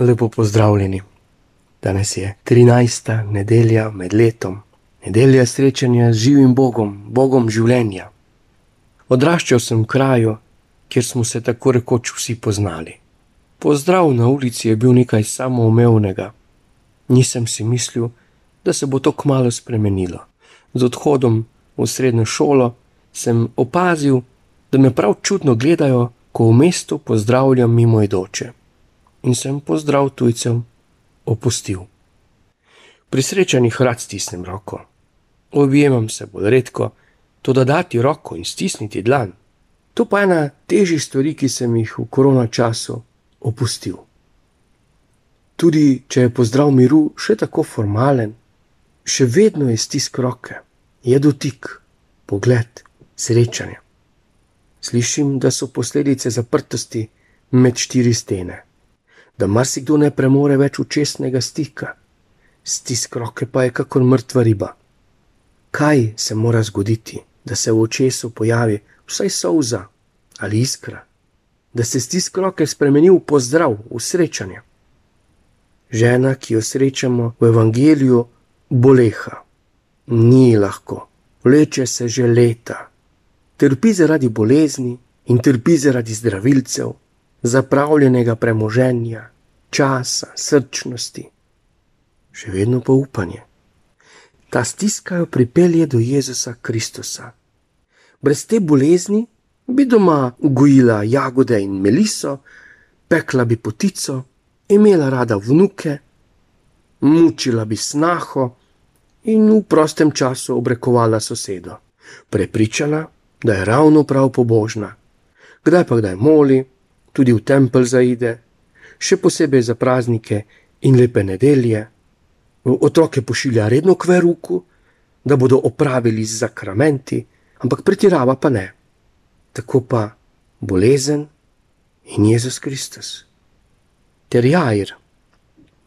Lepo pozdravljeni. Danes je 13. nedelja med letom, nedelja srečanja z živim Bogom, Bogom življenja. Odraščal sem v kraju, kjer smo se tako rekoč vsi poznali. Pozdrav na ulici je bil nekaj samoumevnega. Nisem si mislil, da se bo to kmalo spremenilo. Z odhodom v srednjo šolo sem opazil, da me prav čudno gledajo, ko v mestu pozdravljam mimoidoče in sem pozdrav tujcem opustil. Pri srečanjih rad stisnem roko, objemam se bolj redko, to da dati roko in stisniti dlan. To pa je ena težjih stvari, ki sem jih v korona času opustil. Tudi če je pozdrav miru še tako formalen, še vedno je stisk roke, je dotik, pogled, srečanje. Slišim, da so posledice zaprtosti med štiri stene da marsikdo ne premore več učesnega stika, stisk roke pa je kakor mrtva riba. Kaj se mora zgoditi, da se v očesu pojavi vsaj solza ali iskra, da se stisk roke spremeni v pozdrav, v srečanje? Žena, ki jo srečamo v evangeliju, boleha, ni lahko, vleče se že leta, trpi zaradi bolezni in trpi zaradi zdravilcev, zapravljenega premoženja, časa, srčnosti, še vedno pa upanje. Ta stiska jo pripelje do Jezusa Kristusa. Brez te bolezni bi doma gojila jagode in meliso, pekla bi potico, imela rada vnuke, mučila bi snaho in v prostem času obrekovala sosedo, prepričana, da je ravno prav pobožna, kdaj pa kdaj moli, tudi v tempelj zaide, še posebej za praznike in lepe nedelje. Otroke pošilja redno k veruku, da bodo opravili z zakramenti, ampak pretirava pa ne. Tako pa bolezen in Jezus Kristus. Ter Jair,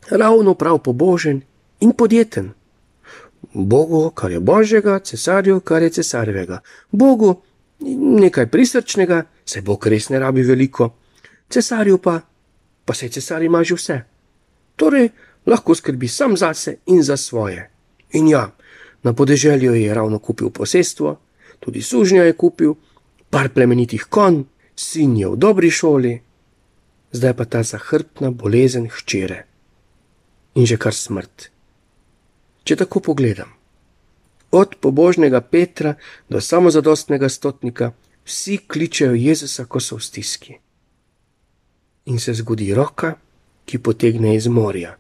ravno prav pobožen in podjeten. Bogu, kar je božjega, cesarju, kar je cesarjevega. Bogu nekaj prisrčnega, se bo res ne rabi veliko cesarju pa, pa se cesar ima že vse. Torej, lahko skrbi sam zase in za svoje. In ja, na podeželju je ravno kupil posestvo, tudi sužnja je kupil, par plemenitih konj, sin je v dobri šoli, zdaj pa ta zahrbtna bolezen hčere in že kar smrt. Če tako pogledam, od pobožnega Petra do samozadostnega stotnika, vsi kličejo Jezusa, ko so v stiski in se zgodi roka, ki potegne iz morja,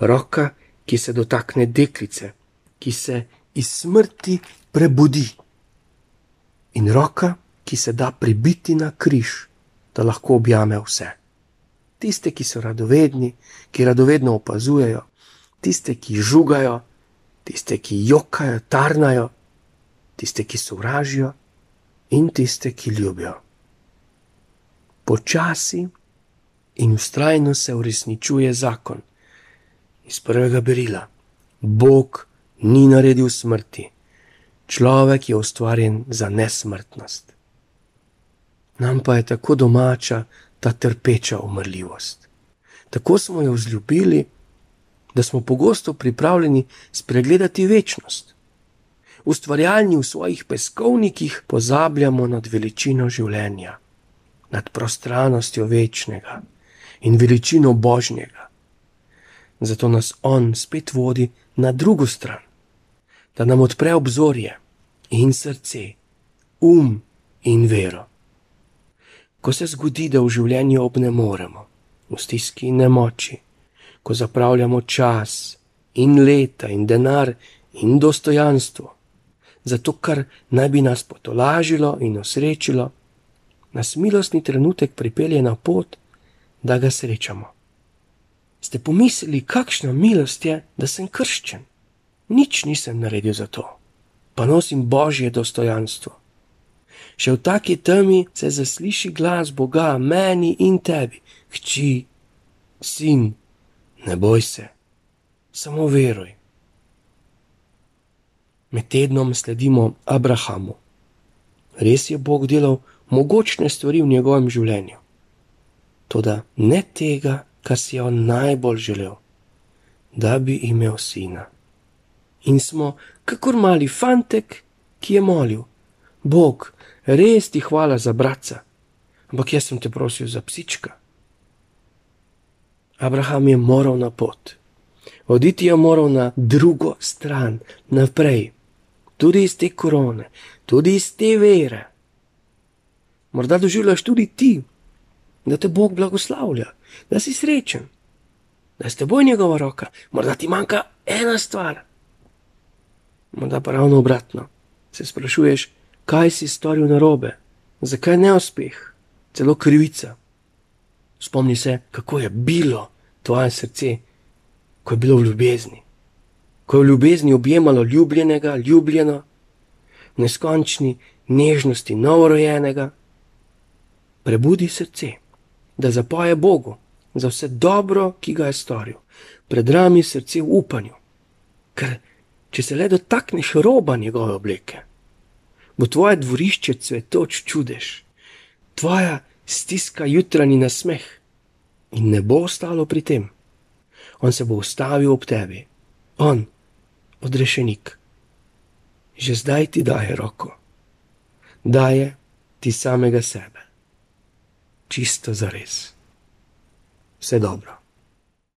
roka, ki se dotakne deklice, ki se iz smrti prebudi, in roka, ki se da pribiti na križ, da lahko objame vse. Tiste, ki so radovedni, ki radovedno opazujejo, tiste, ki žugajo, tiste, ki jokajo, tarnajo, tiste, ki sovražijo in tiste, ki ljubijo. Počasi in ustrajno se uresničuje zakon. Iz prvega berila: Bog ni naredil smrti, človek je ustvarjen za nesmrtnost. Nam pa je tako domača ta trpeča umrljivost. Tako smo jo vzljubili, da smo pogosto pripravljeni spregledati večnost. Ustvarjalni v svojih peskovnikih pozabljamo nad veličino življenja, nad prostranostjo večnega in veličino Božjega. Zato nas On spet vodi na drugo stran, da nam odpre obzorje in srce, um in vero. Ko se zgodi, da v življenju obnemoremo, v stiski in nemoči, ko zapravljamo čas in leta in denar in dostojanstvo, zato kar naj bi nas potolažilo in osrečilo, nas milostni trenutek pripelje na pot, da ga srečamo. Ste pomislili, kakšna milost je, da sem krščen? Nič nisem naredil za to, pa nosim božje dostojanstvo. Še v taki temi se zasliši glas Boga meni in tebi, hči, sin, ne boj se, samo veruj. Med tednom sledimo Abrahamu. Res je Bog delal mogočne stvari v njegovem življenju. Toda ne tega kar si je on najbolj želel, da bi imel sina. In smo, kakor mali fantek, ki je molil: Bog, res ti hvala za brata, ampak jaz sem te prosil za psička. Abraham je moral na pot, oditi je moral na drugo stran, naprej, tudi iz te korone, tudi iz te vere. Morda doživljaš tudi ti, da te Bog blagoslavlja, da si srečen, da je s teboj njegova roka, morda ti manjka ena stvar. Morda pa ravno obratno, se sprašuješ, kaj si storil na robe, zakaj neuspeh, celo krivica. Spomni se, kako je bilo tvoje srce, ko je bilo v ljubezni, ko je v ljubezni objemalo ljubljenega, ljubljeno, v neskončni nežnosti novorojenega. Prebudi srce da zapoje Bogu za vse dobro, ki ga je storil. Predrami srce v upanju, ker če se le dotakneš roba njegove obleke, bo tvoje dvorišče cvetoč čudež, tvoja stiska jutranji nasmeh in ne bo ostalo pri tem. On se bo ustavil ob tebi, on, odrešenik. Že zdaj ti daje roko, daje ti samega sebe čisto za res. Vse dobro.